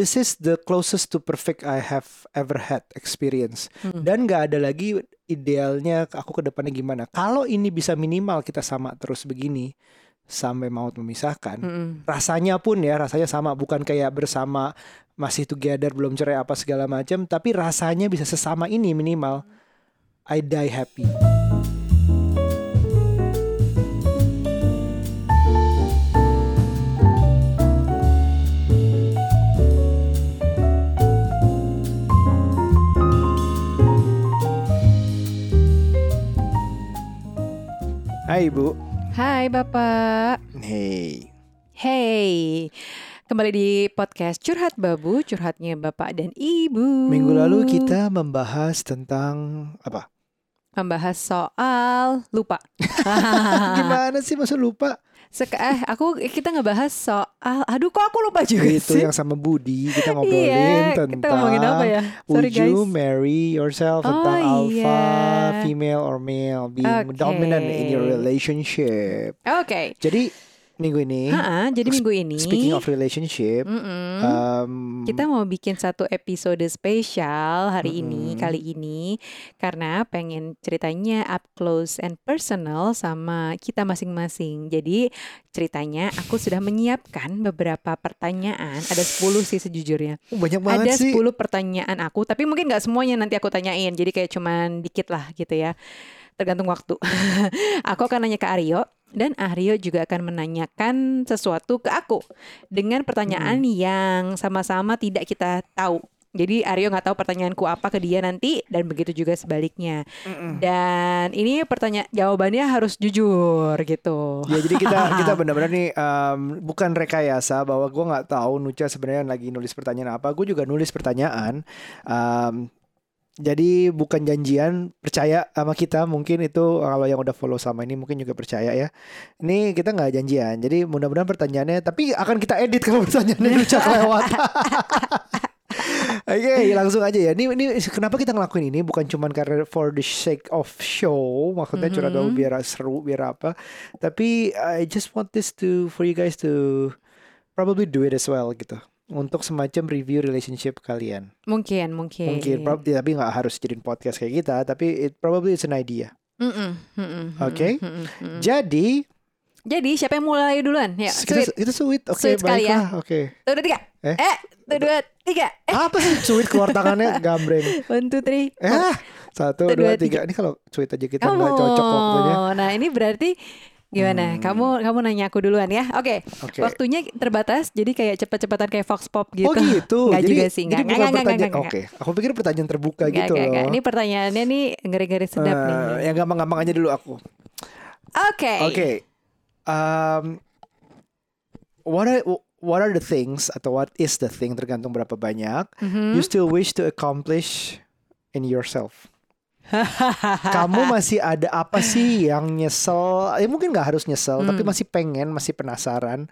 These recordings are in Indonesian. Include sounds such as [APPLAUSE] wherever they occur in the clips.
this is the closest to perfect I have ever had experience. Mm. Dan nggak ada lagi idealnya aku ke depannya gimana. Kalau ini bisa minimal kita sama terus begini sampai maut memisahkan. Mm-mm. Rasanya pun ya, rasanya sama bukan kayak bersama masih together belum cerai apa segala macam, tapi rasanya bisa sesama ini minimal. I die happy. Hai Ibu. Hai Bapak. Hey. Hey. Kembali di podcast Curhat Babu, curhatnya Bapak dan Ibu. Minggu lalu kita membahas tentang apa? membahas soal lupa. [LAUGHS] Gimana sih maksud lupa? Sek eh aku kita ngebahas soal aduh kok aku lupa juga Itu sih. yang sama Budi kita [LAUGHS] ngobrolin iya, tentang kita ngomongin apa ya? Sorry Would you guys. marry yourself Oh, tentang alpha, iya. female or male being Oke. dominant in your relationship. Oke. Jadi minggu ini. Ha-ha, jadi minggu ini speaking of relationship, Mm-mm. um, Kita mau bikin satu episode spesial hari ini, Mm-mm. kali ini Karena pengen ceritanya up close and personal sama kita masing-masing. Jadi ceritanya aku sudah menyiapkan beberapa pertanyaan. Ada 10 sih sejujurnya. Oh, banyak banget Ada sih. 10 pertanyaan aku Tapi mungkin nggak semuanya nanti aku tanyain. Jadi kayak cuman dikit lah gitu ya. Tergantung waktu. [LAUGHS] Aku akan nanya ke Aryo dan Aryo juga akan menanyakan sesuatu ke aku dengan pertanyaan Hmm. yang sama-sama tidak kita tahu. Jadi Aryo nggak tahu pertanyaanku apa ke dia nanti dan begitu juga sebaliknya. Mm-mm. Dan ini pertanyaan jawabannya harus jujur gitu. Ya jadi kita [LAUGHS] kita benar-benar nih um, bukan rekayasa bahwa gue nggak tahu Nucha sebenarnya lagi nulis pertanyaan apa. Gue juga nulis pertanyaan. Um, jadi bukan janjian percaya sama kita mungkin itu kalau yang udah follow sama ini mungkin juga percaya ya. Ini kita nggak janjian. Jadi mudah-mudahan pertanyaannya tapi akan kita edit kalau [LAUGHS] pertanyaannya Nucha kelewat. [LAUGHS] Oke, langsung aja ya. Ini ini kenapa kita ngelakuin ini bukan cuman karena for the sake of show, maksudnya curhat Mhm. biar seru, biar apa. Tapi I just want this to for you guys to probably do it as well gitu. Untuk semacam review relationship kalian. Mungkin, mungkin. Mungkin ya, tapi nggak harus jadiin podcast kayak kita, tapi it probably it's an idea. Mm-mm, mm-mm, Oke. mm-mm, mm-mm. Jadi Jadi siapa yang mulai duluan? Ya, kita sweet. kita sweet, oke Sweet sekali ya. baiklah, oke. Tuh, dua, tiga. Eh? Eh, tuh, dua, tiga. Eh, Apa sih sweet keluar tangannya [LAUGHS] gambreng? one, two, three. Eh, satu, Satu, dua, dua, tiga. Ini kalau sweet aja kita nggak cocok waktunya. Nah, ini berarti gimana? Hmm. Kamu kamu nanya aku duluan ya. Oke. Oke. Waktunya terbatas, jadi kayak cepet-cepetan kayak Fox Pop gitu. Oh gitu. [LAUGHS] Jadi, juga sih, jadi nggak, bukan nggak, nggak, pertanyaan. nggak, Oke, aku pikir pertanyaan terbuka Nggak, gitu loh. nggak. Ini pertanyaannya nih ngeri-ngeri sedap Eh, nih. Yang gampang-gampang aja dulu aku. Oke. Oke. Um, what are what are the things atau what is the thing tergantung berapa banyak Mhm. you still wish to accomplish in yourself. Kamu masih ada apa sih yang nyesel? Ya mungkin nggak harus nyesel, tapi Hmm. masih pengen, masih penasaran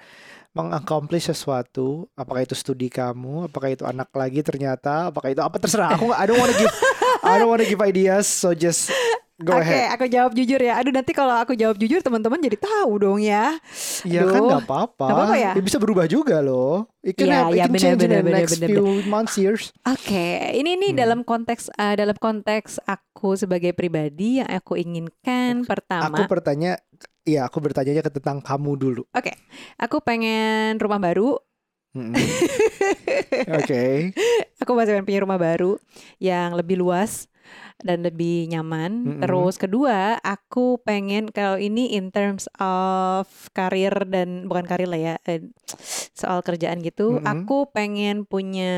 mengaccomplish sesuatu. Apakah itu studi kamu? Apakah itu anak lagi ternyata? Apakah itu apa terserah? Aku nggak- I don't wanna give I don't wanna give ideas, so just go Oke, ahead. aku jawab jujur ya. Aduh nanti kalau aku jawab jujur teman-teman jadi tahu dong ya. Ya kan nggak apa-apa. Nggak apa-apa ya? bisa berubah juga loh. It can, Iya, have, it iya, can benar, change in benar, the benar, next benar, few months, years. Oke, ini nih Hmm. dalam konteks eh, dalam konteks aku sebagai pribadi yang aku inginkan pertama. Aku bertanya, ya aku bertanya ke tentang kamu dulu. Oke, aku pengen rumah baru. Mm-mm. [LAUGHS] Oke. Aku masih pengen punya rumah baru yang lebih luas dan lebih nyaman. Mm-mm. Terus kedua, aku pengen kalau ini in terms of karir dan bukan karir lah ya, eh, soal kerjaan gitu. Mm-mm. Aku pengen punya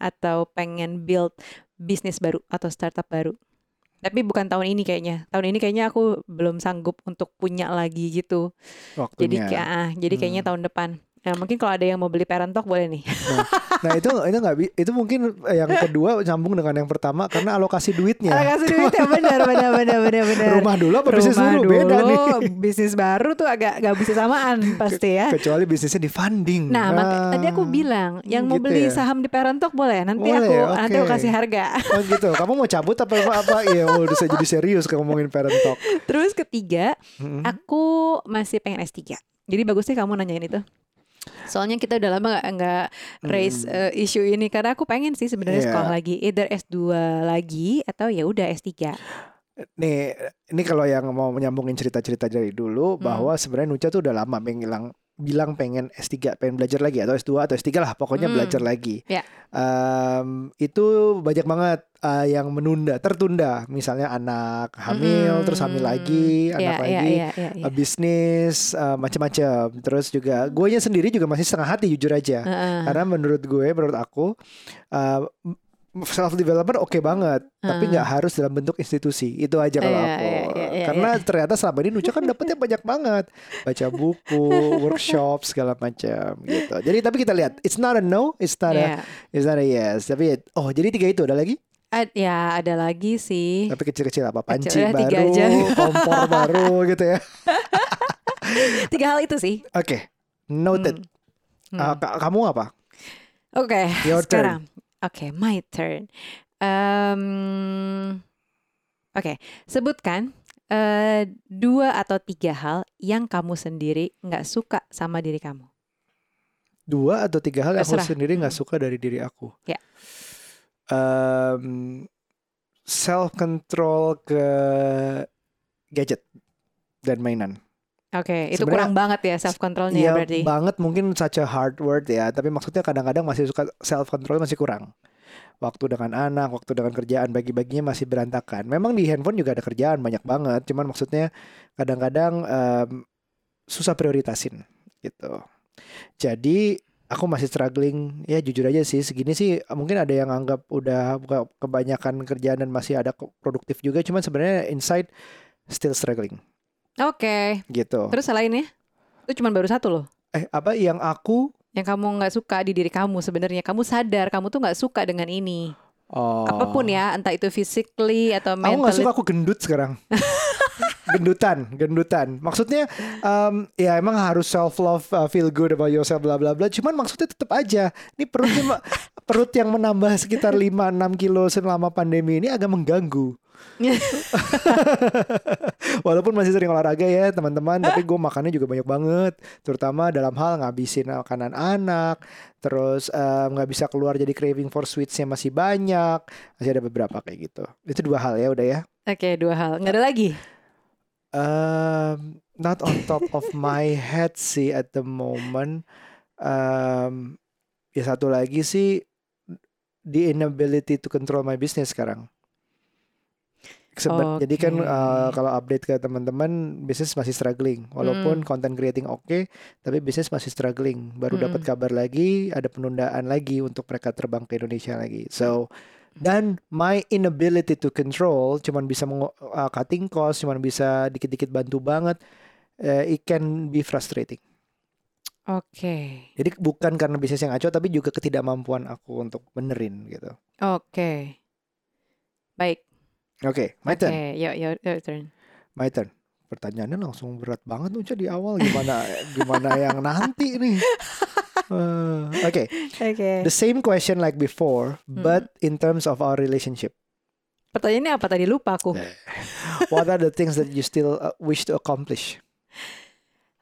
atau pengen build bisnis baru atau startup baru. Tapi bukan tahun ini kayaknya. Tahun ini kayaknya aku belum sanggup untuk punya lagi gitu. Jadi Waktunya. kayak ah, jadi kayaknya Hmm. tahun depan. Nah, mungkin kalau ada yang mau beli parent talk boleh nih. Nah itu itu nggak itu mungkin yang kedua nyambung dengan yang pertama karena alokasi duitnya. Alokasi duitnya benar benar benar benar benar. Rumah dulu apa bisnis Rumah dulu beda nih. Bisnis baru tuh agak gak bisa samaan pasti ya. Kecuali bisnisnya di funding. Nah, maka, Ah. tadi aku bilang yang mau gitu beli ya. saham di parent talk boleh. Nanti Boleh, aku oke. nanti aku kasih harga. Oh gitu. Kamu mau cabut apa apa? apa? Iya, oh, udah jadi serius kalau ngomongin parent talk. Terus ketiga, Mm-mm. aku masih pengen S3. Jadi bagus sih kamu nanyain itu. Soalnya kita udah lama nggak nggak raise Hmm. uh, isu ini karena aku pengen sih sebenarnya Iya. sekolah lagi either S2 lagi atau ya udah S3. Nih, ini kalau yang mau menyambungin cerita-cerita dari dulu Hmm. bahwa sebenarnya Nucha tuh udah lama bilang bilang pengen S3, pengen belajar lagi atau S2 atau S3 lah, pokoknya Hmm. belajar lagi. Ya. Em, itu banyak banget uh, yang menunda, tertunda. Misalnya anak hamil, terus hamil lagi, anak Iya, iya, lagi, iya, iya, iya. uh, bisnis, uh, macam-macam. Terus juga gue sendiri juga masih setengah hati jujur aja. Heeh. Karena menurut gue, menurut aku, uh, self development oke banget, tapi Ah. nggak harus dalam bentuk institusi. Itu aja kalau Iya, aku. iya, iya, iya, Karena ternyata selama ini Nucha kan dapetnya banyak banget, baca buku, [LAUGHS] workshop segala macam gitu. Jadi tapi kita lihat, it's not a no, it's not a, Iya. it's not a yes. Tapi oh jadi tiga itu ada lagi? Ad- ya ada lagi sih. Tapi kecil-kecil apa? Panci Kecil, tiga baru, aja. [LAUGHS] kompor baru gitu ya. [LAUGHS] Tiga hal itu sih. Oke, noted. Hmm. Ah, ka- kamu apa? Oke, Your sekarang. Oke, my turn. Em, Oke, sebutkan eh, dua atau tiga hal yang kamu sendiri nggak suka sama diri kamu. Dua atau tiga hal yang aku sendiri nggak Hmm. suka dari diri aku. Ya. self control ke gadget dan mainan. Oke, itu Sebenarnya- kurang banget ya self controlnya ya Iya berarti. banget mungkin such a hard word ya, tapi maksudnya kadang-kadang masih suka self control masih kurang. Waktu dengan anak, waktu dengan kerjaan bagi-baginya masih berantakan. Memang di handphone juga ada kerjaan banyak banget, cuman maksudnya kadang-kadang em, susah prioritasin gitu. Jadi aku masih struggling ya jujur aja sih segini sih mungkin ada yang anggap udah kebanyakan kerjaan dan masih ada produktif juga cuman sebenarnya inside still struggling Oke, gitu. terus selainnya? Itu cuma baru satu loh. Eh apa yang aku Yang kamu nggak suka di diri kamu sebenarnya kamu sadar kamu tuh nggak suka dengan ini. oh Apa pun ya, entah itu physically atau Aku nggak suka aku gendut sekarang. [LAUGHS] gendutan, gendutan. Maksudnya em, ya emang harus self love, feel good about yourself bla bla bla. Cuman maksudnya tetap aja. Ini perutnya [LAUGHS] perut yang menambah sekitar 5 6 kilo selama pandemi ini agak mengganggu. [LAUGHS] Walaupun masih sering olahraga ya teman-teman, tapi gue makannya juga banyak banget. Terutama dalam hal ngabisin makanan anak, terus em, nggak bisa keluar jadi craving for sweetsnya masih banyak. Masih ada beberapa kayak gitu. Itu dua hal ya udah ya. Oke, dua hal. Nggak ada lagi. Um, not on top of my head sih at the moment. Um, ya satu lagi sih the inability to control my business sekarang. Seben- Jadi kan uh, kalau update ke teman-teman bisnis masih struggling. Walaupun content creating oke, tapi bisnis masih struggling. Baru dapat Mm-mm. kabar lagi ada penundaan lagi untuk mereka terbang ke Indonesia lagi. So dan my inability to control cuman bisa uh, cutting cost, cuman bisa dikit-dikit bantu banget. uh, it can be frustrating. Oke. Jadi bukan karena bisnis yang ngaco tapi juga ketidakmampuan aku untuk benerin gitu. Oke. Baik. Oke, my Oke, turn. yuk, your turn. My turn. Pertanyaannya langsung berat banget Uca di awal gimana [LAUGHS] gimana yang nanti nih. Uh, [LAUGHS] Oke, Oke. the same question like before, but in terms of our relationship. Pertanyaannya apa tadi lupa aku. [LAUGHS] What are the things that you still uh, wish to accomplish?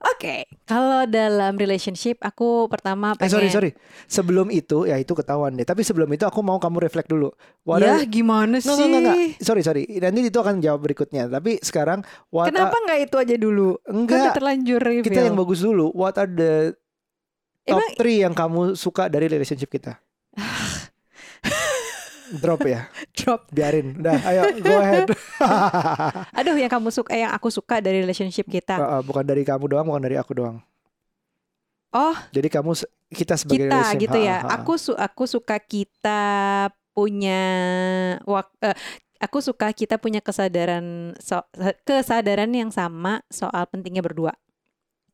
Oke, kalau dalam relationship aku pertama Eh pengen sorry sorry. Sebelum itu ya itu ketahuan deh. Tapi sebelum itu aku mau kamu reflect dulu. What Ya, are- gimana sih? Nggak, nggak, nggak, nggak. Sorry sorry. Nanti itu akan jawab berikutnya. Tapi sekarang what Kenapa nggak itu aja dulu? are- Kan enggak terlanjur reveal. kita yang bagus dulu. What are the top Emang- three yang kamu suka dari relationship kita? [LAUGHS] Drop ya. drop. Biarin. Udah, ayo go ahead. [LAUGHS] [LAUGHS] Aduh, yang kamu suka, yang aku suka dari relationship kita. Uh, uh, bukan dari kamu doang, bukan dari aku doang. Oh, Jadi kamu kita sebagai kita gitu ya. ha, ha. Aku su aku suka kita punya wak eh, aku suka kita punya kesadaran so- kesadaran yang sama soal pentingnya berdua.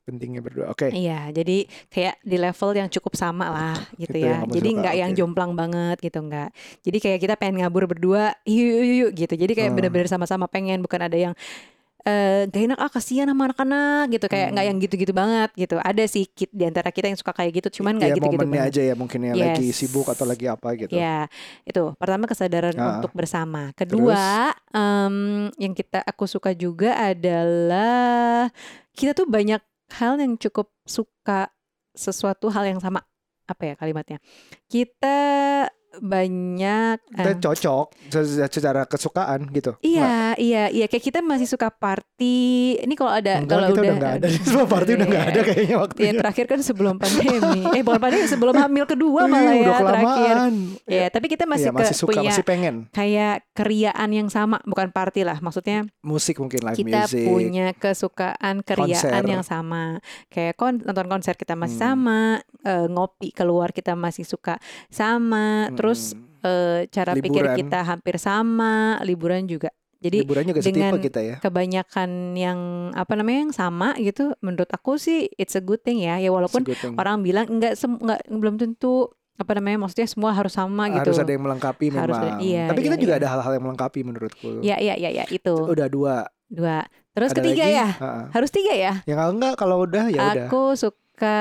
Pentingnya berdua. Oke. Iya, jadi kayak di level yang cukup sama lah gitu Itu ya. Jadi nggak yang jomplang banget gitu nggak. Jadi kayak kita pengen ngabur berdua, yuk yuk yuk, gitu. Jadi kayak Hmm. bener-bener sama-sama pengen, bukan ada yang eh gak enak ah kasihan sama anak-anak gitu kayak nggak Hmm. yang gitu-gitu banget gitu. Ada sih kit di antara kita yang suka kayak gitu, cuman nggak ya, gitu-gitu momennya banget. aja ya mungkin yang lagi Yes. sibuk atau lagi apa gitu. Ya, itu pertama kesadaran Ah. untuk bersama. Kedua, em, yang kita aku suka juga adalah kita tuh banyak hal yang cukup suka sesuatu hal yang sama. Apa ya kalimatnya? Kita banyak Kita eh, cocok se- secara kesukaan gitu. Iya, iya, iya. Kayak kita masih suka party. Ini kalau ada, Enggak, kalau kita udah nggak ada. [LAUGHS] Semua party udah nggak ada kayaknya Ya waktunya. terakhir kan sebelum pandemi. [LAUGHS] eh bukan pandemi, sebelum hamil kedua Ih, malah ya udah terakhir. kelamaan. Ya, tapi kita masih, Iya, masih ke, suka, punya masih pengen. kayak keriaan yang sama, bukan party lah. Maksudnya Musik mungkin live kita music. punya kesukaan keriaan Konser. yang sama. Kayak kon nonton konser kita masih Hmm. sama, eh, ngopi keluar kita masih suka sama, terus Mm-mm. eh, cara pikir Liburan. kita hampir sama, liburan juga. Jadi liburan juga dengan kita ya. kebanyakan yang apa namanya yang sama gitu, menurut aku sih it's a good thing ya. Ya walaupun orang bilang enggak enggak belum tentu apa namanya maksudnya semua harus sama gitu. harus ada yang melengkapi Harus memang. ada- iya, Tapi kita iya, juga iya. ada hal-hal yang melengkapi menurutku. Ya ya ya ya itu. Udah dua. Dua. Terus Ada ketiga lagi? ya. Ha-ha. Harus tiga ya. Ya kalau enggak kalau udah ya udah. aku suka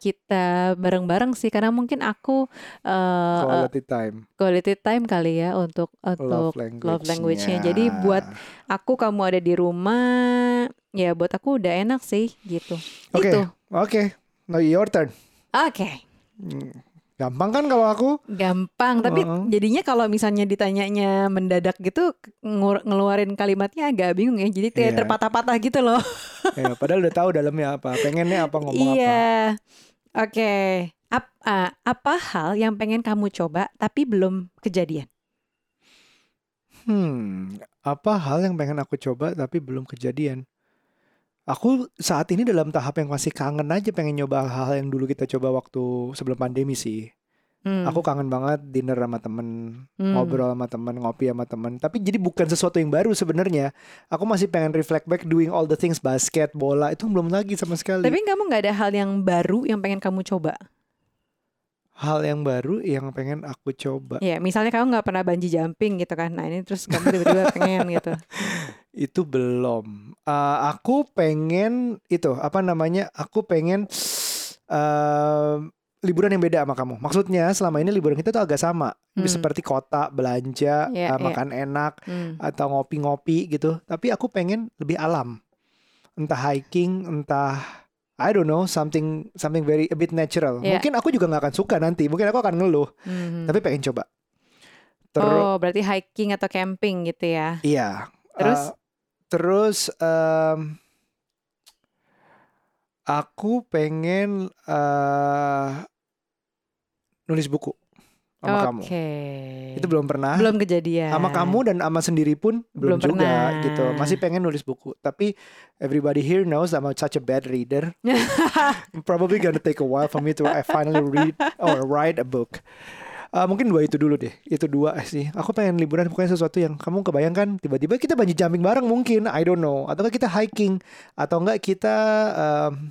kita bareng-bareng sih karena mungkin aku eh, Quality time. quality time kali ya untuk Love untuk language. love language-nya. Jadi buat aku kamu ada di rumah ya buat aku udah enak sih gitu. Oke. Itu. Oke. Now your turn. Oke. Hmm. Gampang kan kalau aku? Gampang, tapi Heeh. jadinya kalau misalnya ditanyanya mendadak gitu ngeluarin kalimatnya agak bingung ya. Jadi kayak Iya. terpatah-patah gitu loh. ya, padahal udah tahu dalamnya apa. Pengennya apa ngomong apa. iya. Oke. Ap- ah, apa hal yang pengen kamu coba tapi belum kejadian? Hmm, apa hal yang pengen aku coba tapi belum kejadian? Aku saat ini dalam tahap yang masih kangen aja pengen nyoba hal-hal yang dulu kita coba waktu sebelum pandemi sih. Hmm, Aku kangen banget dinner sama temen, hmm. ngobrol sama temen, ngopi sama temen. Tapi jadi bukan sesuatu yang baru sebenarnya. Aku masih pengen reflect back doing all the things basket, bola itu belum lagi sama sekali. Tapi kamu nggak ada hal yang baru yang pengen kamu coba? hal yang baru yang pengen aku coba Ya, misalnya kamu nggak pernah bungee jumping gitu kan. Nah, ini terus kamu tiba-tiba pengen gitu. [LAUGHS] itu belum. Eh, aku pengen itu apa namanya? Aku pengen eh liburan yang beda sama kamu. Maksudnya selama ini liburan kita tuh agak sama, Hmm. seperti kota, belanja, Iya, eh, iya. makan enak, Hmm. atau ngopi-ngopi gitu. Tapi aku pengen lebih alam, entah hiking, entah I don't know something something very a bit natural. Iya. Mungkin aku juga nggak akan suka nanti. Mungkin aku akan ngeluh. Mhm. Tapi pengen coba. Terus Oh, berarti hiking atau camping gitu ya. Iya. Terus? Eh, terus em, aku pengen eh nulis buku sama kamu. Oke. Itu belum pernah. belum kejadian. Sama kamu dan sama sendiri pun belum, Belum juga pernah. gitu. Masih pengen nulis buku. Tapi everybody here knows I'm such a bad reader. [LAUGHS] Probably gonna take a while for me to I finally read or write a book. Eh, mungkin dua itu dulu deh. Itu dua sih. Aku pengen liburan pokoknya sesuatu yang kamu kebayangkan tiba-tiba kita bungee jumping bareng mungkin. I don't know. Atau kita hiking atau enggak kita em,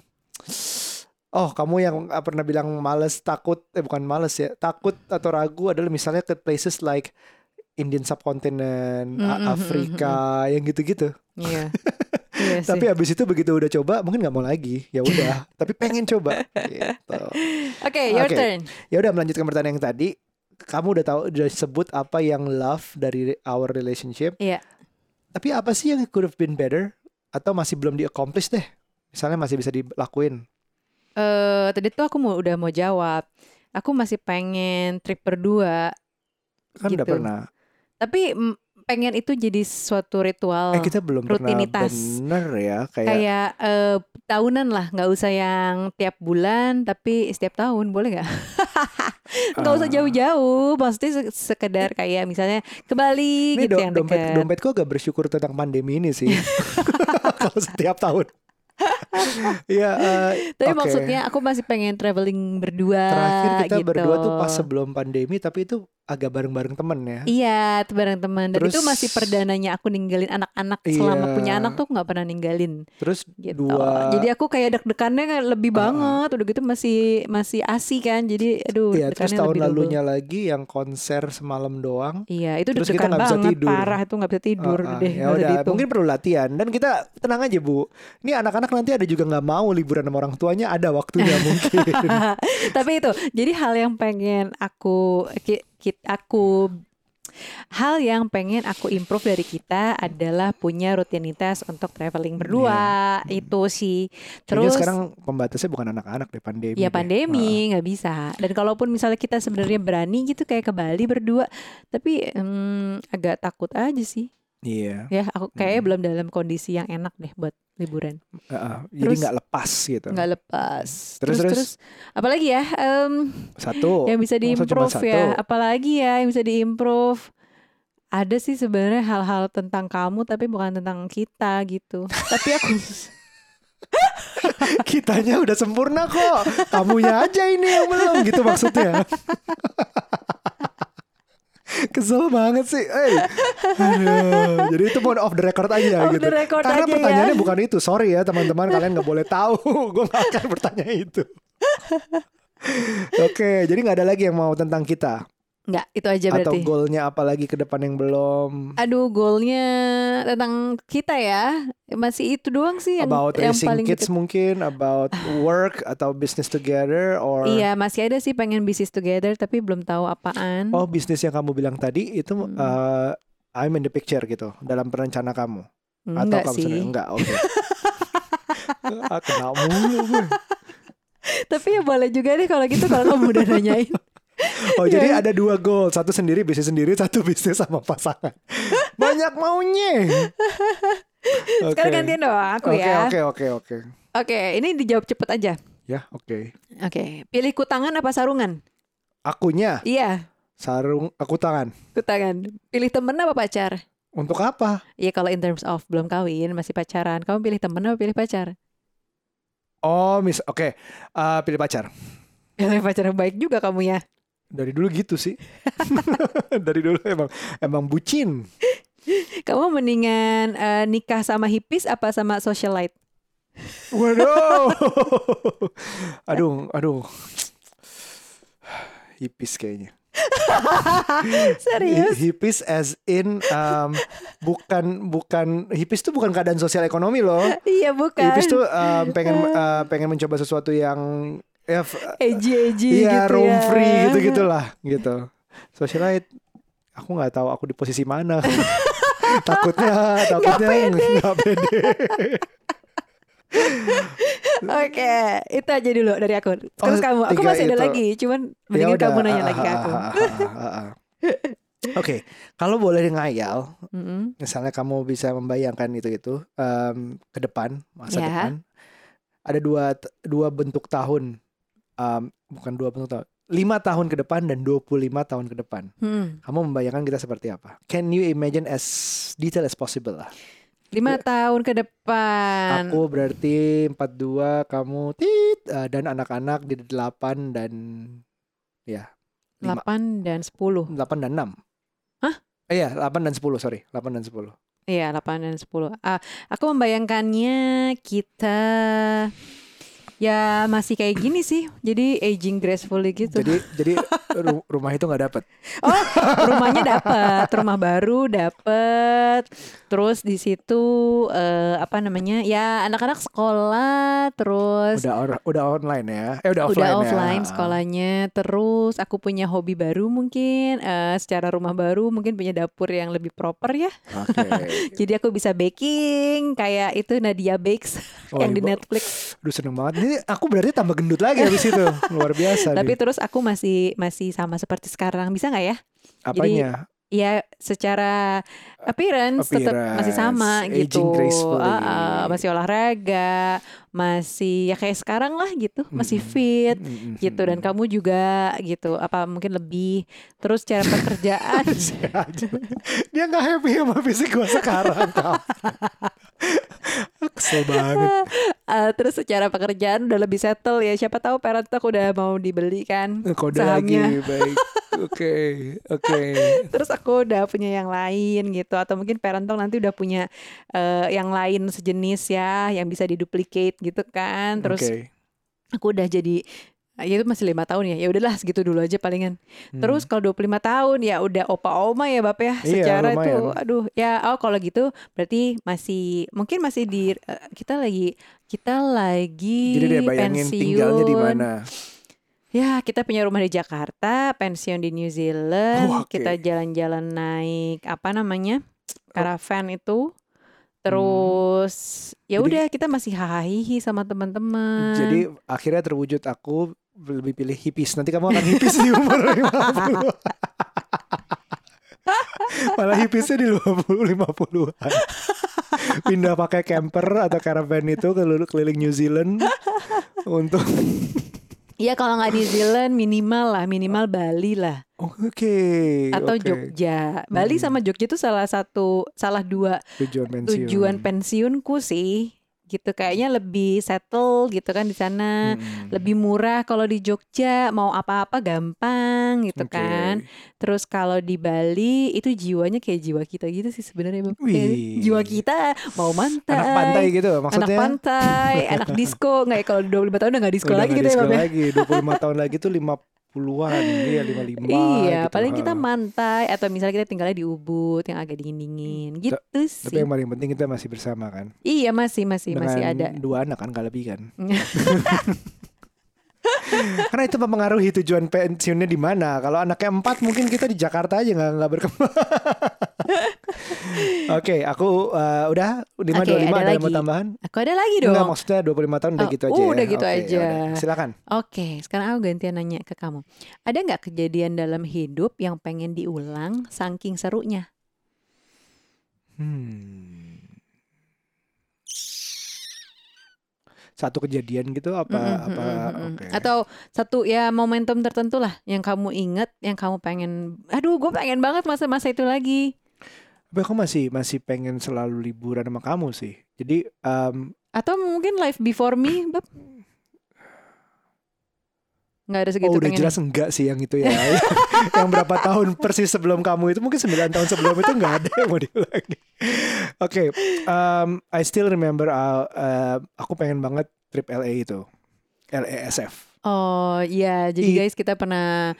Oh, kamu yang eh, pernah bilang males, takut, eh bukan males ya, takut atau ragu adalah misalnya ke places like Indian subcontinent, Mm, mm, Afrika, yang gitu-gitu. Iya. [LAUGHS] Iya sih. Tapi abis itu begitu udah coba, mungkin nggak mau lagi. Ya udah, [LAUGHS] tapi pengen coba. Gitu. [LAUGHS] Oke, your Oke. turn. Ya udah melanjutkan pertanyaan yang tadi. Kamu udah tahu, udah sebut apa yang love dari our relationship. Iya. Tapi apa sih yang could have been better? Atau masih belum di accomplish deh? Misalnya masih bisa dilakuin. Eh, tadi tuh aku mau udah mau jawab. Aku masih pengen trip berdua, Kan udah Gitu. pernah. tapi pengen itu jadi suatu ritual. Eh kita belum Rutinitas. bener ya kayak kayak eh, tahunan lah, nggak usah yang tiap bulan, tapi setiap tahun boleh nggak? [LAUGHS] Nggak usah Ah. jauh-jauh, maksudnya se- sekedar kayak misalnya ke Bali Ini gitu do- yang dompet dekat. dompetku agak bersyukur tentang pandemi ini sih. [LAUGHS] [LAUGHS] Kalau setiap tahun. Iya. eh, Tapi oke. maksudnya aku masih pengen traveling berdua. terakhir kita gitu. berdua tuh pas sebelum pandemi, tapi itu agak bareng-bareng temen ya. Iya, itu bareng teman. Dan Terus- itu masih perdananya aku ninggalin anak-anak selama Iya. punya anak tuh nggak pernah ninggalin Terus gitu. dua. Jadi aku kayak deg-degannya lebih Ah. banget. Udah gitu masih masih asik kan. Jadi aduh, Iya, terus tahun lebih lalunya lagi yang konser semalam doang. Iya, itu Terus kita deg-degan nggak bisa banget, tidur. parah itu nggak bisa tidur Ah, ah, deh. ya udah, mungkin perlu latihan dan kita tenang aja bu. Ini anak-anak nanti ada juga nggak mau liburan sama orang tuanya, ada waktunya mungkin. [LAUGHS] Tapi itu, jadi hal yang pengen aku ki- ki- aku Hal yang pengen aku improve dari kita adalah punya rutinitas untuk traveling berdua. Itu sih. Terus sekarang pembatasnya bukan anak-anak deh pandemi. Ya pandemi nggak bisa. Dan kalaupun misalnya kita sebenarnya berani gitu kayak ke Bali berdua, tapi hmm, agak takut aja sih. Iya. Ya, aku kayaknya Hmm. belum dalam kondisi yang enak deh buat liburan. Heeh. jadi Terus- nggak lepas gitu. Nggak lepas. Terus, terus? apalagi ya em, Satu. [LAUGHS] yang bisa diimprove satu? ya? Apalagi ya yang bisa diimprove? Ada sih sebenarnya hal-hal tentang kamu tapi bukan tentang kita gitu. tapi aku [LAUGHS] Kitanya udah sempurna kok. Kamunya aja ini yang belum gitu maksudnya. [LAUGHS] Kesel banget sih. Eh. Aduh. Jadi itu mau off the record aja Off gitu. the record Karena aja ya. pertanyaannya bukan itu. Sorry ya teman-teman kalian nggak boleh tahu. [LAUGHS] Gue gak akan bertanya itu. [LAUGHS] Oke, jadi nggak ada lagi yang mau tentang kita nggak itu aja atau berarti. goalnya apa lagi ke depan yang belum Aduh, goalnya tentang kita ya masih itu doang sih yang about yang paling kids deket. mungkin about [LAUGHS] work atau business together or Iya, masih ada sih pengen bisnis together tapi belum tahu apaan. oh bisnis yang kamu bilang tadi itu Hmm. uh, I'm in the picture gitu dalam perencana kamu Enggak atau kamu sih. sendiri enggak [LAUGHS] oke Ah, kena mulu. Tapi ya boleh juga deh kalau gitu kalau kamu udah nanyain. Oh Iya. jadi ada dua goal Satu sendiri bisnis sendiri Satu bisnis sama pasangan Banyak maunya Oke Sekarang gantian dong aku Oke ya. oke oke oke Oke, ini dijawab cepet aja. Ya oke Oke, pilih kutangan apa sarungan? Akunya Iya, Sarung Aku tangan kutangan. Pilih temen apa pacar? Untuk apa? Iya kalau in terms of belum kawin masih pacaran, kamu pilih temen apa pilih pacar? Oh mis Oke Eh, Pilih pacar Pilih pacar yang baik juga kamu ya. Dari dulu gitu sih [LAUGHS] Dari dulu emang Emang bucin Kamu mendingan eh, nikah sama hippies apa sama socialite? Waduh [LAUGHS] Aduh Aduh Hipis kayaknya [LAUGHS] Serius? Hi- Hipis as in um, bukan bukan hipis tuh bukan keadaan sosial ekonomi loh. iya bukan. Hipis tuh um, pengen uh, pengen mencoba sesuatu yang ya f- [LAUGHS] edgy edgy iya gitu roam ya. free gitu gitulah gitu. Socialite aku nggak tahu aku di posisi mana. takutnya [LAUGHS] takutnya nggak pede. [LAUGHS] Oke, itu aja dulu dari aku. Terus Oh, kamu, aku masih ada itu. lagi, cuman Ya mendingan udah, kamu nanya ah, lagi ke aku. ah, ah. Oke, kalau boleh ngayal, Mm-mm. misalnya kamu bisa membayangkan itu itu em, ke depan masa Ya. depan ada dua dua bentuk tahun em, bukan dua bentuk tahun lima tahun ke depan dan 25 tahun ke depan Hmm. kamu membayangkan kita seperti apa can you imagine as detail as possible lah Lima tahun ke depan. aku berarti 42 kamu tit eh, dan anak-anak di 8 dan ya. 8 dan 10. 8 dan 6 Hah? Eh, Iya, 8 dan 10, sorry. 8 dan 10. Iya, 8 dan 10. Ah, aku membayangkannya kita ya masih kayak gini sih. Jadi aging gracefully gitu. Jadi [LAUGHS] jadi ru- rumah itu nggak dapet. Oh, rumahnya dapat, rumah baru dapat. Terus di situ eh, apa namanya? Ya anak-anak sekolah, terus Udah or- udah online ya. Eh udah udah offline, offline ya. sekolahnya. Terus aku punya hobi baru mungkin, eh, secara rumah baru mungkin punya dapur yang lebih proper ya. Oke. [LAUGHS] Jadi aku bisa baking kayak itu Nadia Bakes Oh, yang di Netflix. Aduh seneng banget. Ini aku berarti tambah gendut lagi habis itu. [LAUGHS] Luar biasa Tapi nih. terus aku masih masih sama seperti sekarang. Bisa nggak ya? Apanya? Ya secara appearance, tetap masih sama Appearance, gitu. Ah, ah, masih olahraga, masih ya kayak sekarang lah gitu, masih Mm-mm. fit Mm-mm. gitu dan kamu juga gitu apa mungkin lebih terus cara [LAUGHS] pekerjaan Dia nggak happy sama fisik gue sekarang. [LAUGHS] Kesel banget. Eh, terus secara pekerjaan udah lebih settle ya siapa tahu parent talk udah mau dibeli kan Kode lagi sahamnya baik. Oke, oke. [LAUGHS] terus aku udah punya yang lain gitu atau mungkin parent talk nanti udah punya eh, yang lain sejenis ya yang bisa diduplicate gitu kan terus Oke. aku udah jadi ya itu masih lima tahun ya ya udahlah segitu dulu aja palingan Hmm. terus kalau 25 tahun ya udah opa oma ya bapak ya Iya, secara itu lumayan. aduh ya oh kalau gitu berarti masih mungkin masih di eh, kita lagi kita lagi Jadi deh bayangin pensiun tinggalnya di mana. Ya, kita punya rumah di Jakarta, pensiun di New Zealand, Wah, oke. kita jalan-jalan naik apa namanya? Caravan itu. Terus ya Jadi- udah kita masih hahihi sama teman-teman. Jadi akhirnya terwujud aku lebih pilih hippies. Nanti kamu akan hippies di umur 50. Malah hippiesnya di 50 50-an. Pindah pakai camper atau caravan itu keliling keliling New Zealand untuk Iya kalau nggak New Zealand minimal lah, minimal Bali lah Oke. atau oke. Jogja. Bali Hmm. sama Jogja itu salah satu salah dua Tujuan pensiun. tujuan pensiunku sih. Gitu kayaknya lebih settle gitu kan di sana. Hmm. Lebih murah kalau di Jogja, mau apa-apa gampang gitu Oke. kan. Terus kalau di Bali itu jiwanya kayak jiwa kita gitu sih sebenarnya Bang. Jiwa kita mau mantai. Anak pantai gitu Anak maksudnya. pantai, [LAUGHS] anak disco nggak ya kalau 25 tahun udah nggak disco Udah lagi nggak gitu ya disco Bang ya? lagi 25 tahun lagi tuh 50-an iya 55 Iya, gitu. paling kita mantai atau misalnya kita tinggalnya di Ubud yang agak dingin-dingin gitu Tapi sih. yang paling penting kita masih bersama kan. Iya masih masih masih Dengan ada. dua anak kan gak lebih kan. [LAUGHS] Karena itu mempengaruhi tujuan pensiunnya di mana. Kalau anaknya empat mungkin kita di Jakarta aja nggak nggak berkembang. [LAUGHS] Oke, aku uh, udah 5 Oke, 25 ada ada, yang mau lagi. tambahan? Aku ada lagi dong. Enggak maksudnya 25 tahun udah Oh, gitu aja. uh, ya? udah gitu Oke, aja. yaudah. Silakan. Oke, sekarang aku gantian nanya ke kamu. Ada nggak kejadian dalam hidup yang pengen diulang saking serunya? Hmm. Satu kejadian gitu apa Mm-mm, apa mm-mm, mm-mm. oke. Atau satu ya momentum tertentu lah yang kamu inget, yang kamu pengen. Aduh, gue pengen banget masa-masa itu lagi. Tapi aku masih masih pengen selalu liburan sama kamu sih. Jadi em, Atau mungkin life before me, bab. Nggak ada segitu oh udah pengen. jelas enggak sih yang itu ya. [LAUGHS] yang berapa tahun persis sebelum kamu itu mungkin 9 tahun sebelum itu enggak ada yang mau diulangi. Oke, em, I still remember uh, uh, aku pengen banget trip LA itu. LASF. Oh iya, jadi I- guys kita pernah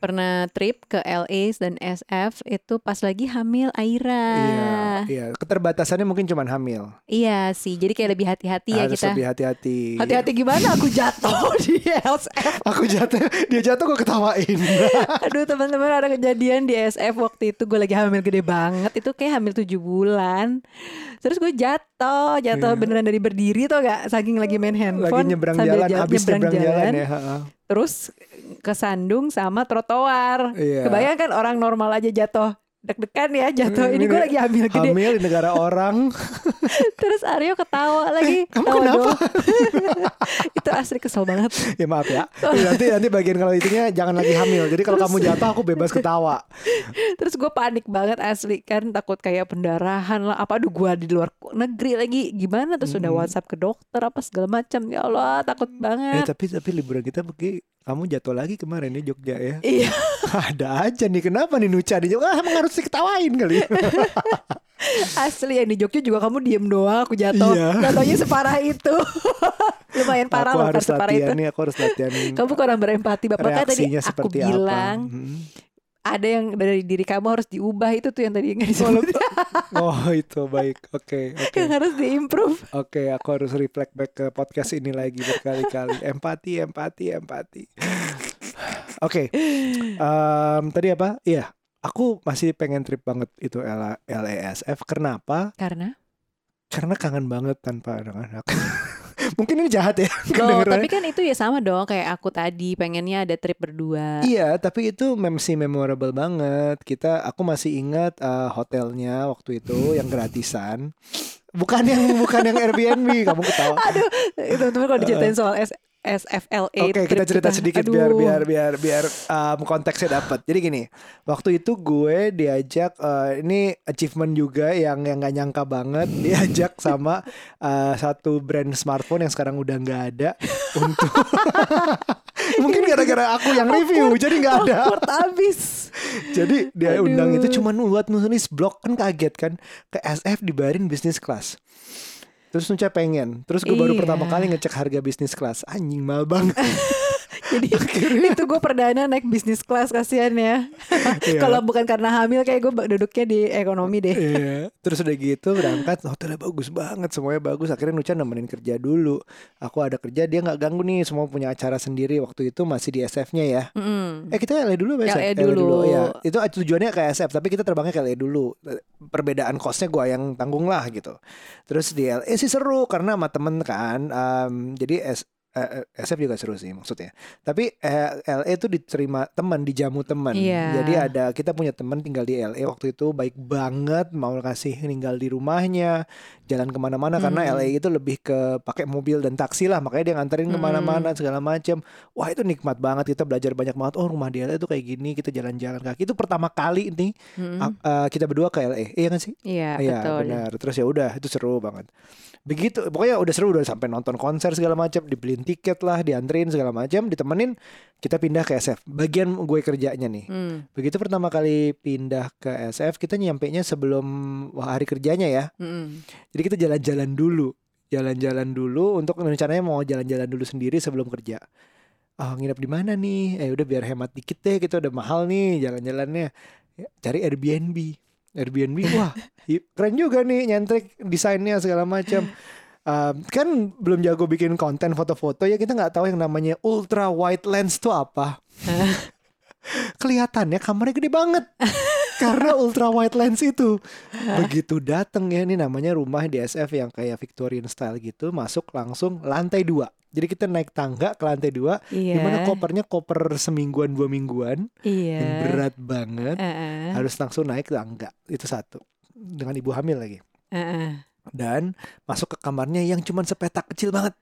pernah trip ke LA dan SF itu pas lagi hamil Aira. Iya, iya. Keterbatasannya mungkin cuman hamil. Iya sih, jadi kayak lebih hati-hati ya Harus kita. lebih hati-hati. Hati-hati gimana? Aku jatuh [LAUGHS] di SF. Aku jatuh, dia jatuh gue ketawain. [LAUGHS] Aduh teman-teman ada kejadian di SF waktu itu gue lagi hamil gede banget. Itu kayak hamil 7 bulan. Terus gue jatuh, jatuh Iya. beneran dari berdiri tuh gak? Saking lagi main handphone. Lagi nyebrang sambil jalan, ja- habis nyebrang, jalan, ya. Terus kesandung sama trotoar. Iya. Kebayang kan orang normal aja jatuh deg-degan ya jatuh. Hmm, Ini gue ini lagi hamil gede. Hamil di negara orang. [LAUGHS] Terus Aryo ketawa lagi. kamu Tawa kenapa? [LAUGHS] itu asli kesel banget. ya maaf ya. Nanti nanti bagian kalau itunya jangan lagi hamil. Jadi kalau kamu jatuh aku bebas ketawa. Terus gue panik banget asli kan takut kayak pendarahan lah. Apa aduh gue di luar negeri lagi gimana terus udah Mm-mm. WhatsApp ke dokter apa segala macam. Ya Allah takut Eh banget. tapi tapi liburan kita pergi kamu jatuh lagi kemarin di Jogja ya. [LAUGHS] Iya. [LAUGHS] Ada aja nih kenapa nih Nuca di Jogja? Ah, emang harus diketawain kali. [LAUGHS] Asli yang di Jogja juga kamu diem doang aku jatuh. Iya. Jatuhnya separah itu. Lumayan parah aku loh harus kan separah itu. nih, aku harus latihan. Kamu kurang berempati Bapak kan tadi reaksinya aku seperti bilang apa. Hmm. Ada yang dari diri kamu harus diubah itu tuh yang tadi nggak Oh, disebut [LAUGHS] Oh itu baik. Oke oke. yang harus diimprove. Oke, aku harus reflect back ke podcast ini lagi berkali-kali. [LAUGHS] Empati, empati, empati. [SIGHS] Oke, em, tadi apa? Iya, aku masih pengen trip banget itu LA LASF. Kenapa? Karena Karena kangen banget tanpa anak-anak. [LAUGHS] Mungkin ini jahat ya. [LAUGHS] Loh, kedengerannya. tapi kan itu ya sama dong kayak aku tadi pengennya ada trip berdua. Iya, tapi itu masih memorable banget. Kita, aku masih ingat eh, hotelnya waktu itu yang gratisan. Bukan yang bukan yang Airbnb. Kamu ketawa. [LAUGHS] Aduh, itu teman kalau diceritain soal S SFLA Oke, trip kita cerita sedikit biar Aduh. biar biar biar um, konteksnya dapat. Jadi gini, waktu itu gue diajak eh, ini achievement juga yang yang gak nyangka banget [LAUGHS] diajak sama eh, satu brand smartphone yang sekarang udah nggak ada [LAUGHS] untuk [LAUGHS] mungkin gara-gara aku yang review jadi nggak ada. Awkward abis. Jadi dia Aduh. undang itu cuma buat nulis blog kan kaget kan ke SF dibayarin bisnis kelas. Terus Nuca pengen. Terus gue baru Iya. pertama kali ngecek harga bisnis kelas. Anjing mahal banget [LAUGHS] Jadi [LAUGHS] itu gue perdana naik bisnis kelas kasihan ya. Iya. Kalau bukan karena hamil kayak gue duduknya di ekonomi deh. Iya. Terus udah gitu berangkat hotelnya bagus banget semuanya bagus. Akhirnya Nucha nemenin kerja dulu. Aku ada kerja dia nggak ganggu nih semua punya acara sendiri waktu itu masih di SF-nya ya. Mm-mm. Eh kita LA dulu apa LA SF? dulu. ya. Itu tujuannya ke SF tapi kita terbangnya ke LA dulu. Perbedaan kosnya gua yang tanggung lah gitu. Terus di LA sih seru karena sama temen kan. Em, jadi S, eh, eh, SF juga seru sih maksudnya. Tapi eh, LA itu diterima teman, dijamu teman. Iya. Jadi ada kita punya teman tinggal di LA waktu itu baik banget mau kasih tinggal di rumahnya, jalan ke mana-mana karena Hmm. LA itu lebih ke pakai mobil dan taksi lah, makanya dia nganterin Hmm. ke mana-mana segala macam. Wah itu nikmat banget kita belajar banyak banget. Oh rumah di LA itu kayak gini, kita jalan-jalan kaki itu pertama kali ini a- eh, kita berdua ke LA. Iya kan sih? Iya betul. benar. Terus ya udah itu seru banget. Begitu pokoknya udah seru udah sampai nonton konser segala macam, dibeliin tiket lah, dianterin segala macam, ditemenin kita pindah ke SF. Bagian gue kerjanya nih. Hmm. Begitu pertama kali pindah ke SF, kita nyampe nya sebelum hari kerjanya ya. Jadi kita jalan-jalan dulu. Jalan-jalan dulu untuk rencananya mau jalan-jalan dulu sendiri sebelum kerja. Oh, nginep di mana nih? Eh udah biar hemat dikit deh, kita udah mahal nih jalan-jalannya. Ya, Cari Airbnb. Airbnb, wah keren juga nih nyentrik desainnya segala macam. Um, kan belum jago bikin konten foto-foto ya kita nggak tahu yang namanya ultra wide lens tuh apa. [LAUGHS] Kelihatannya kamarnya gede banget karena ultra wide lens itu. [LAUGHS] Begitu dateng ya ini namanya rumah di SF yang kayak Victorian style gitu, masuk langsung lantai dua. Jadi kita naik tangga ke lantai dua, Iya. di mana kopernya koper semingguan dua mingguan, Iya. yang berat banget, Heeh. harus langsung naik tangga. Itu satu. Dengan ibu hamil lagi. Heeh. Dan masuk ke kamarnya yang cuman sepetak kecil banget,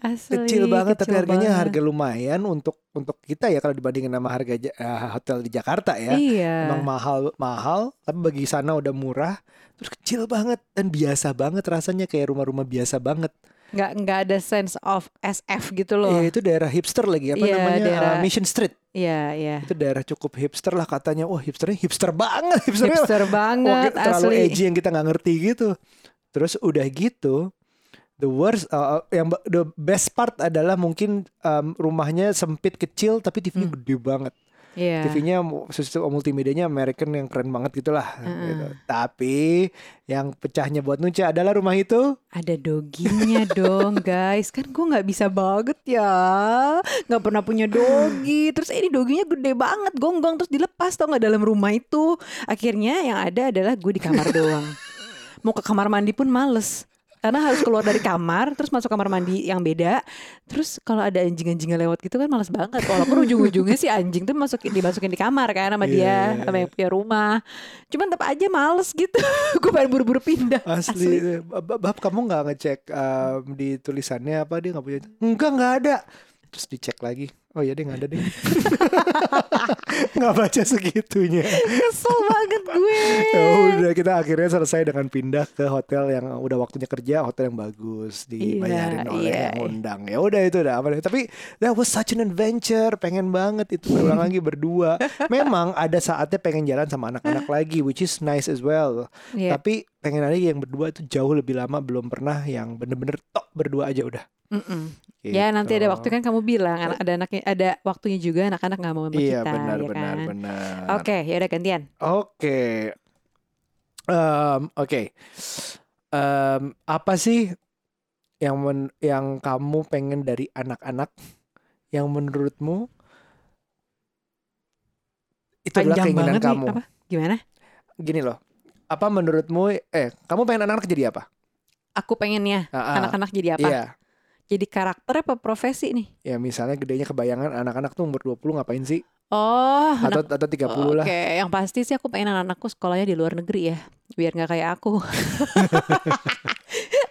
Asli, kecil banget tapi kecil harganya banget. harga lumayan untuk untuk kita ya kalau dibandingin sama harga eh, hotel di Jakarta ya. Iya. Emang mahal mahal, tapi bagi sana udah murah, terus kecil banget dan biasa banget rasanya kayak rumah-rumah biasa banget. nggak nggak ada sense of SF gitu loh. Eh, itu daerah hipster lagi apa Iya, namanya daerah- Uh, Mission Street. Iya iya. Itu daerah cukup hipster lah katanya. Wah hipsternya hipster banget, hipsternya Hipster [LAUGHS] wah, banget terlalu asli. edgy yang kita nggak ngerti gitu. Terus udah gitu, the worst, uh, yang ba- the best part adalah mungkin um, rumahnya sempit kecil tapi TV-nya Hmm. gede banget. Iya. TV-nya sistem multimedianya American yang keren banget gitulah. Heeh. Gitu. Tapi yang pecahnya buat Nucha adalah rumah itu Ada doginya [LAUGHS] dong guys Kan gue gak bisa banget ya Gak pernah punya dogi Terus ini doginya gede banget Gonggong terus dilepas tau gak dalam rumah itu Akhirnya yang ada adalah gue di kamar doang [LAUGHS] Mau ke kamar mandi pun males karena harus keluar dari kamar terus masuk kamar mandi yang beda. Terus kalau ada anjing-anjingnya lewat gitu kan males banget. Walaupun ujung-ujungnya si anjing tuh masukin dimasukin di kamar kan sama Iya, dia iya, sama yang punya rumah. Cuman tetap aja males gitu. [LAUGHS] Gue pengen buru-buru pindah. Asli. Bab, bab kamu nggak ngecek um, di tulisannya apa dia nggak punya? Enggak nggak ada. Terus dicek lagi. Oh iya dia nggak ada deh. [LAUGHS] nggak baca segitunya. Kesel banget gue. Ya udah kita akhirnya selesai dengan pindah ke hotel yang udah waktunya kerja, hotel yang bagus dibayarin Iya, oleh iya. yang undang. Ya udah itu udah apa deh. Tapi that was such an adventure, pengen banget itu berulang lagi berdua. Memang ada saatnya pengen jalan sama anak-anak lagi, which is nice as well. Iya. Tapi pengen lagi yang berdua itu jauh lebih lama belum pernah yang bener-bener tok berdua aja udah. Mm-mm. Ya nanti Gitu. ada waktu kan kamu bilang anak- ada anaknya ada waktunya juga anak-anak nggak mau sama Iya kita benar ya benar kan. benar. Oke, ya udah gantian. Oke. Em, Oke. Em, apa sih yang men- yang kamu pengen dari anak-anak yang menurutmu itu adalah Panjang keinginan banget kamu? nih. Apa? Gimana? Gini loh. Apa menurutmu eh kamu pengen anak-anak jadi apa? Aku pengennya Ah, ah, anak-anak jadi apa? Iya. Jadi karakter apa profesi nih? Ya misalnya gedenya kebayangan anak-anak tuh umur 20 ngapain sih? Oh, Atau anak atau 30 lah. Oke, yang pasti sih aku pengen anak-anakku sekolahnya di luar negeri ya, biar nggak kayak aku. [LAUGHS]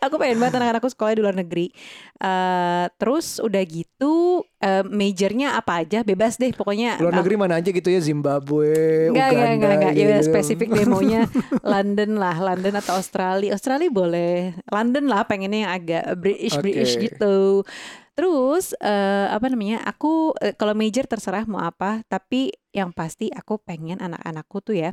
aku pengen banget anak-anakku sekolah di luar negeri. Eh, terus udah gitu, eh, majornya apa aja, bebas deh pokoknya. Luar negeri mana aja gitu ya Zimbabwe, Enggak, Uganda. enggak, enggak, enggak. Ya spesifik demonya [LAUGHS] London lah, London atau Australia. Australia boleh. London lah pengennya yang agak British British Oke. gitu. Terus eh, apa namanya? Aku eh, kalau major terserah mau apa, tapi yang pasti aku pengen anak-anakku tuh ya.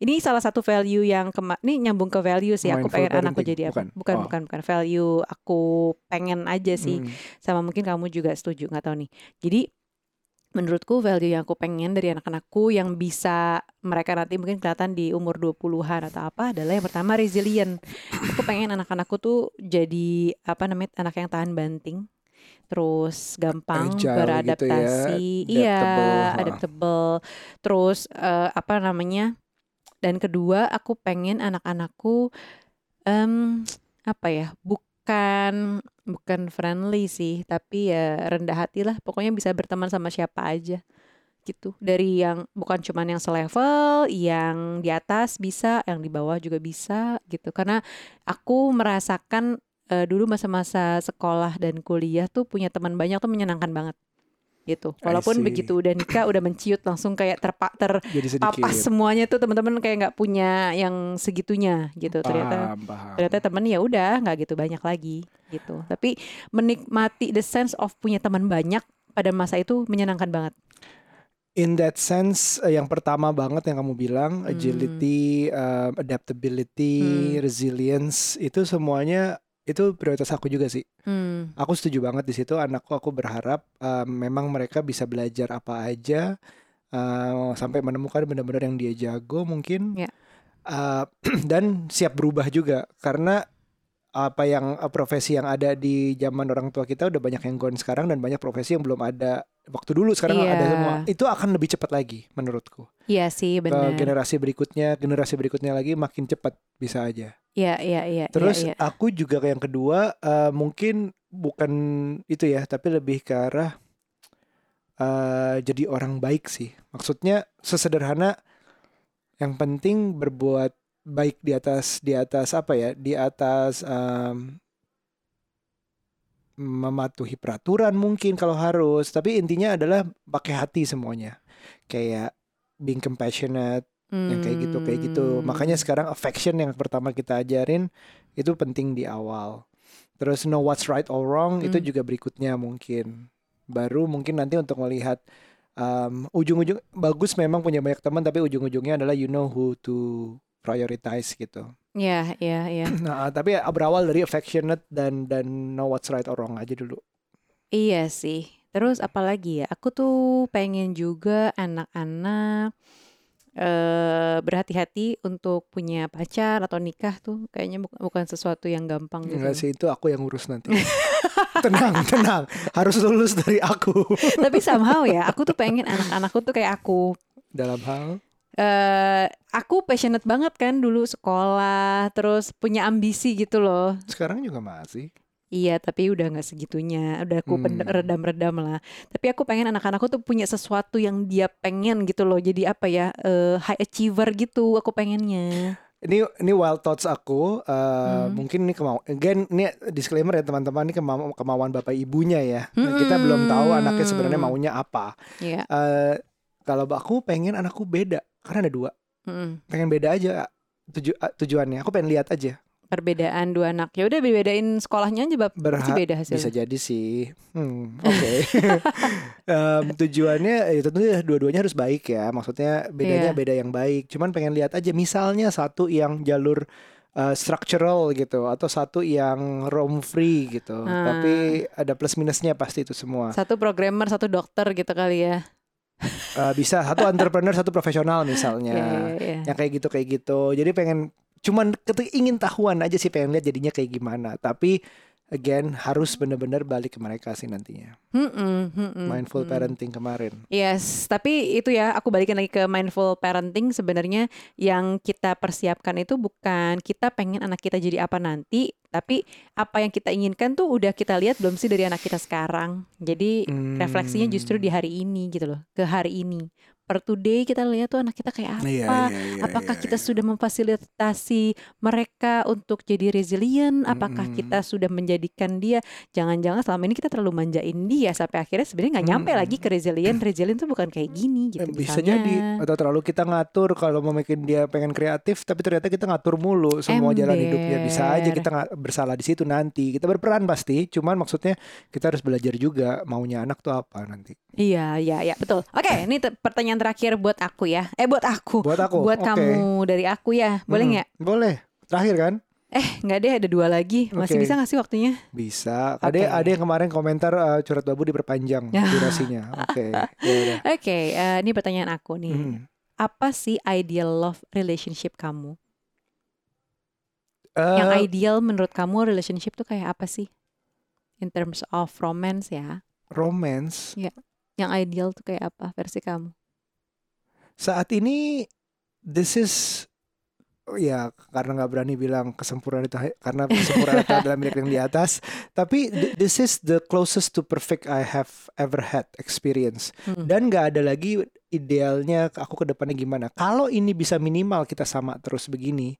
Ini salah satu value yang kema ini nyambung ke value sih. Aku pengen anakku parenting, jadi apa? bukan? Bukan, Oh. bukan, bukan value. Aku pengen aja sih Hmm. sama mungkin kamu juga setuju nggak tahu nih jadi menurutku value yang aku pengen dari anak-anakku yang bisa mereka nanti mungkin kelihatan di umur 20-an atau apa adalah yang pertama resilient. Aku pengen anak-anakku tuh jadi apa namanya anak yang tahan banting. Terus gampang Agile gitu ya, beradaptasi, iya, adaptable, ha. adaptable. Terus eh, apa namanya? Dan kedua, aku pengen anak-anakku em apa ya? Bukan bukan friendly sih, tapi ya rendah hati lah. Pokoknya bisa berteman sama siapa aja gitu. Dari yang bukan cuman yang selevel, yang di atas bisa, yang di bawah juga bisa gitu. Karena aku merasakan eh, dulu masa-masa sekolah dan kuliah tuh punya teman banyak tuh menyenangkan banget gitu. Walaupun begitu udah nikah udah menciut langsung kayak terpa ter papas semuanya tuh teman-teman kayak nggak punya yang segitunya gitu ternyata Paham, paham. ternyata temen ya udah nggak gitu banyak lagi gitu tapi menikmati the sense of punya teman banyak pada masa itu menyenangkan banget In that sense, eh, yang pertama banget yang kamu bilang, Hmm. agility, um, adaptability, Hmm. resilience, itu semuanya itu prioritas aku juga sih. hmm. Aku setuju banget di situ. Anakku aku berharap um, memang mereka bisa belajar apa aja uh, sampai menemukan benar-benar yang dia jago mungkin. Ya. Uh, [CLEARS THROAT] dan siap berubah juga karena apa yang uh, profesi yang ada di zaman orang tua kita udah banyak yang gone sekarang dan banyak profesi yang belum ada waktu dulu sekarang Iya. ada semua. Itu akan lebih cepat lagi menurutku. iya sih Ke benar generasi berikutnya, generasi berikutnya lagi makin cepat bisa aja. iya iya iya Terus iya, iya. aku juga yang kedua eh, mungkin bukan itu ya, tapi lebih ke arah eh, jadi orang baik sih. Maksudnya sesederhana yang penting berbuat baik di atas di atas apa ya? Di atas em, mematuhi peraturan mungkin kalau harus, tapi intinya adalah pakai hati semuanya. Kayak being compassionate yang kayak gitu kayak gitu Hmm. makanya sekarang affection yang pertama kita ajarin itu penting di awal terus know what's right or wrong itu Hmm. juga berikutnya mungkin baru mungkin nanti untuk melihat um, ujung-ujung bagus memang punya banyak teman tapi ujung-ujungnya adalah you know who to prioritize gitu iya iya iya [CLEARS THROAT] nah tapi ya berawal dari affectionate dan dan know what's right or wrong aja dulu Iya sih. Terus apalagi ya? Aku tuh pengen juga anak-anak eh berhati-hati untuk punya pacar atau nikah tuh kayaknya bu- bukan sesuatu yang gampang gitu. enggak sih itu aku yang ngurus nanti [LAUGHS] tenang tenang harus lulus dari aku Tapi somehow ya, [LAUGHS] aku tuh pengen anak-anakku tuh kayak aku. dalam hal eh aku passionate banget kan dulu sekolah, terus punya ambisi gitu loh. sekarang juga masih Iya, tapi udah nggak segitunya. Udah aku Hmm. redam-redam lah. Tapi aku pengen anak-anakku tuh punya sesuatu yang dia pengen gitu loh. Jadi apa ya, eh, high achiever gitu. Aku pengennya. Ini ini wild thoughts aku. eh, Hmm. Mungkin ini kemauan. Again, ini disclaimer ya teman-teman. Ini kemau- kemauan bapak ibunya ya. Nah, kita belum tahu anaknya sebenarnya Hmm. maunya apa. Iya. Eh, kalau aku pengen anakku beda. Karena ada dua. Mm-mm. Pengen beda aja tuju ah, tujuannya. Aku pengen lihat aja. Perbedaan dua anak. Ya udah bedain sekolahnya aja, Bab. Berha- beda hasilnya. Bisa jadi sih. Hmm, oke. [LAUGHS] Em, tujuannya ya tentu ya dua-duanya harus baik ya. Maksudnya bedanya Iya. beda yang baik. Cuman pengen lihat aja misalnya satu yang jalur uh, structural gitu atau satu yang roam free gitu. Ah. Tapi ada plus minusnya pasti itu semua. Satu programmer, satu dokter gitu kali ya. Uh, bisa satu entrepreneur, satu profesional misalnya. Iya, iya, iya. Yang kayak gitu kayak gitu. Jadi pengen cuman ketika ingin tahuan aja sih pengen lihat jadinya kayak gimana. Tapi again harus bener-bener balik ke mereka sih nantinya. Mm-mm, mm-mm, Mindful mm-mm. parenting kemarin. Yes, tapi itu ya aku balikin lagi ke mindful parenting sebenarnya yang kita persiapkan itu bukan kita pengen anak kita jadi apa nanti, tapi apa yang kita inginkan tuh udah kita lihat belum sih dari anak kita sekarang. Jadi refleksinya justru di Hmm. hari ini gitu loh, ke hari ini. Per today kita lihat tuh anak kita kayak apa. Iya, iya, iya, Apakah iya, kita iya. sudah memfasilitasi mereka untuk jadi resilient? Apakah Mm-mm. kita sudah menjadikan dia jangan-jangan selama ini kita terlalu manjain dia sampai akhirnya sebenarnya nggak nyampe Mm-mm. lagi ke resilient. Resilient tuh bukan kayak gini gitu. Eh, bisa misalnya. jadi atau terlalu kita ngatur kalau mau bikin dia pengen kreatif tapi ternyata kita ngatur mulu semua jalan hidupnya bisa aja Ember. kita nggak bersalah di situ nanti kita berperan pasti cuman maksudnya kita harus belajar juga maunya anak tuh apa nanti Iya, iya, iya, betul. Oke, ini te- pertanyaan terakhir buat aku ya. Eh, buat aku. buat aku buat oke. kamu dari aku ya. Boleh Hmm, nggak? boleh terakhir kan Eh, nggak deh, ada dua lagi. Masih Oke. bisa nggak sih waktunya? Bisa. Ada ada yang kemarin komentar eh, curhat babu diperpanjang [LAUGHS] durasinya. Oke. Ya udah. Oke, eh, ini pertanyaan aku nih. Hmm. Apa sih ideal love relationship kamu? Yang Eh, ideal menurut kamu relationship tuh kayak apa sih? In terms of romance ya. romance Yang ideal tuh kayak apa versi kamu? Saat ini this is oh ya karena nggak berani bilang kesempurnaan itu karena kesempurnaan itu adalah milik yang di atas. Tapi th- this is the closest to perfect I have ever had experience. Hmm. dan nggak ada lagi idealnya aku ke depannya gimana. Kalau ini bisa minimal kita sama terus begini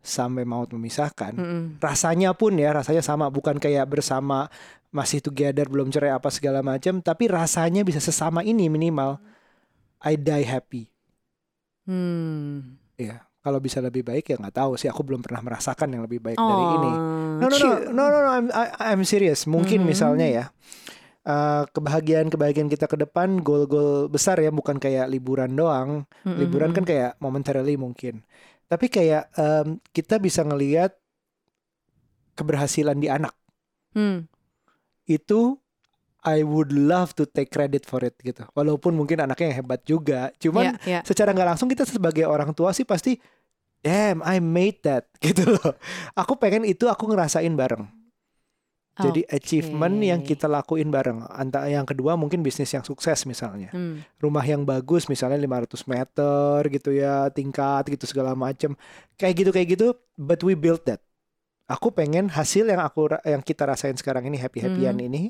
sampai maut memisahkan Mm-mm. rasanya pun ya rasanya sama. Bukan kayak bersama masih together belum cerai apa segala macam. Tapi rasanya bisa sesama ini minimal. I die happy Hmm. ya kalau bisa lebih baik ya nggak tahu sih. Aku belum pernah merasakan yang lebih baik dari ini. Oh, no no. no no no, no. I'm, I- I'm serious. Mungkin Mhm. misalnya ya eh, kebahagiaan kebahagiaan kita ke depan goal-goal besar ya bukan kayak liburan doang. Mm-mm. liburan kan kayak momentarily mungkin. Tapi kayak em, kita bisa ngelihat keberhasilan di anak. Hmm. itu I would love to take credit for it gitu. Walaupun mungkin anaknya yang hebat juga. Cuman Ya, ya. secara nggak langsung kita sebagai orang tua sih pasti damn I made that [LAUGHS] gitu loh. Aku pengen itu aku ngerasain bareng. Jadi achievement yang kita lakuin bareng. Antara yang kedua mungkin bisnis yang sukses misalnya. Hmm. Rumah yang bagus misalnya 500 meter gitu ya, tingkat gitu segala macem. Kayak gitu kayak gitu, but we built that. Aku pengen hasil yang aku yang kita rasain sekarang ini happy-happyan Mhm. ini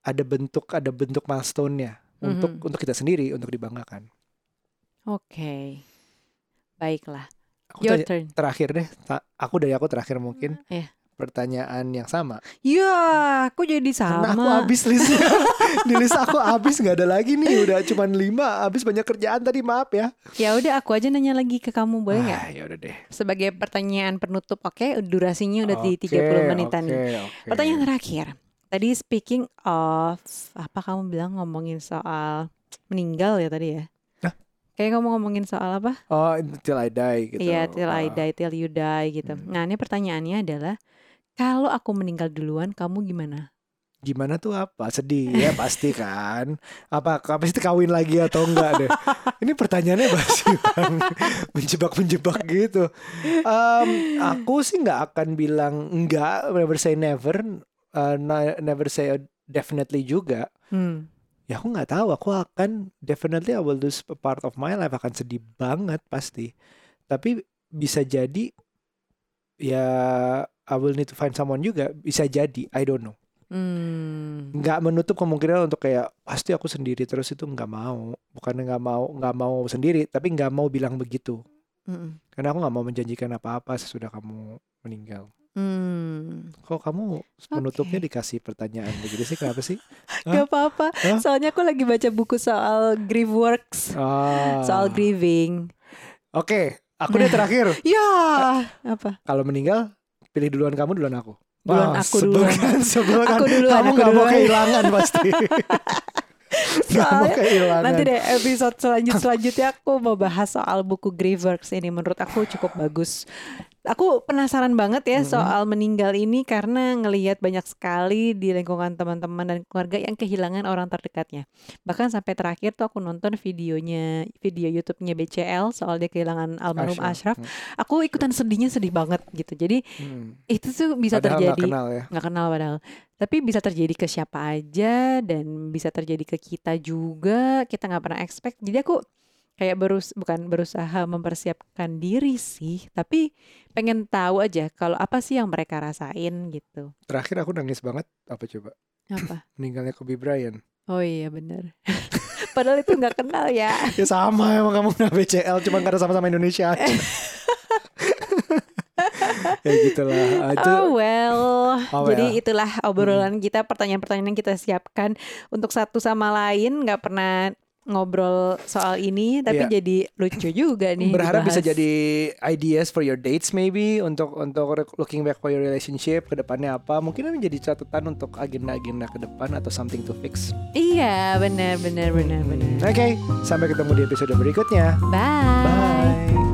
ada bentuk ada bentuk milestone-nya untuk Mhm. untuk kita sendiri untuk dibanggakan. Oke. Baiklah. Aku Your tanya- turn. terakhir deh, ta- aku dari aku terakhir mungkin. Iya. Pertanyaan yang sama. Ya, aku jadi Karena aku sama. habis listnya. [LAUGHS] Di list aku habis nggak ada lagi nih. Udah cuman lima. Habis banyak kerjaan tadi maaf ya. Ya udah aku aja nanya lagi ke kamu boleh nggak? Ah, ya udah deh. Sebagai pertanyaan penutup, oke? Durasinya udah di Oke, 30 menitan. nih. oke. Pertanyaan terakhir. Tadi speaking of apa kamu bilang ngomongin soal meninggal ya tadi ya? Hah? Kayak kamu ngomongin soal apa? Oh, till I die gitu. Iya, till I Ah. die, till you die gitu. Hmm. Nah, ini pertanyaannya adalah kalau aku meninggal duluan, kamu gimana? Gimana tuh apa? Sedih ya pasti kan. Apa pasti kawin lagi atau enggak deh? [LAUGHS] Ini pertanyaannya basi banget. menjebak-menjebak gitu. Em, aku sih nggak akan bilang enggak, never say never, uh, never say definitely juga. Hmm. Ya aku nggak tahu. Aku akan definitely I will lose a part of my life akan sedih banget pasti. Tapi bisa jadi ya I will need to find someone juga. Bisa jadi. I don't know. Hmm. nggak menutup kemungkinan untuk kayak pasti aku sendiri terus itu nggak mau bukan nggak mau nggak mau sendiri tapi nggak mau bilang begitu Mm-mm. karena aku nggak mau menjanjikan apa-apa sesudah kamu meninggal Hmm. kok kamu menutupnya dikasih pertanyaan begitu sih kenapa sih? [LAUGHS] Gak apa-apa. Hah? Soalnya aku lagi baca buku soal grief works, Ah. soal grieving. oke aku deh terakhir [LAUGHS] Ya, apa? kalau meninggal pilih duluan kamu duluan aku Duluan Wah, aku sebel duluan. kan, sebel kan. Aku duluan, kamu aku mau duluan. kehilangan pasti [LAUGHS] mau Soalnya kehilangan Nanti deh episode selanjut selanjutnya aku mau bahas soal buku Griefworks ini menurut aku cukup bagus. Aku penasaran banget ya Mhm. soal meninggal ini karena ngelihat banyak sekali di lingkungan teman-teman dan keluarga yang kehilangan orang terdekatnya. Bahkan sampai terakhir tuh aku nonton videonya video YouTube-nya BCL soal dia kehilangan almarhum Ashraf. Ashraf. Aku ikutan sedihnya sedih banget gitu. Jadi Hmm. itu tuh bisa Padahal nggak terjadi kenal ya nggak kenal padahal tapi bisa terjadi ke siapa aja dan bisa terjadi ke kita juga kita nggak pernah expect jadi aku kayak berus bukan berusaha mempersiapkan diri sih tapi pengen tahu aja kalau apa sih yang mereka rasain gitu terakhir aku nangis banget apa coba apa [LAUGHS] meninggalnya Kobe Bryant oh iya bener [LAUGHS] padahal itu nggak kenal ya [LAUGHS] Ya sama emang kamu kena BCL cuma karena sama-sama Indonesia aja. ya gitulah. Ah, Itu Oh well, Oh, jadi well. itulah obrolan kita, pertanyaan-pertanyaan yang kita siapkan untuk satu sama lain. nggak pernah ngobrol soal ini, tapi Iya. jadi lucu juga nih. berharap bisa dibahas. jadi ideas for your dates maybe untuk untuk looking back for your relationship ke depannya apa. Mungkin ini jadi catatan untuk agenda-agenda ke depan atau something to fix. Iya, benar, benar, benar, benar. Oke, sampai ketemu di episode berikutnya. Bye. Bye.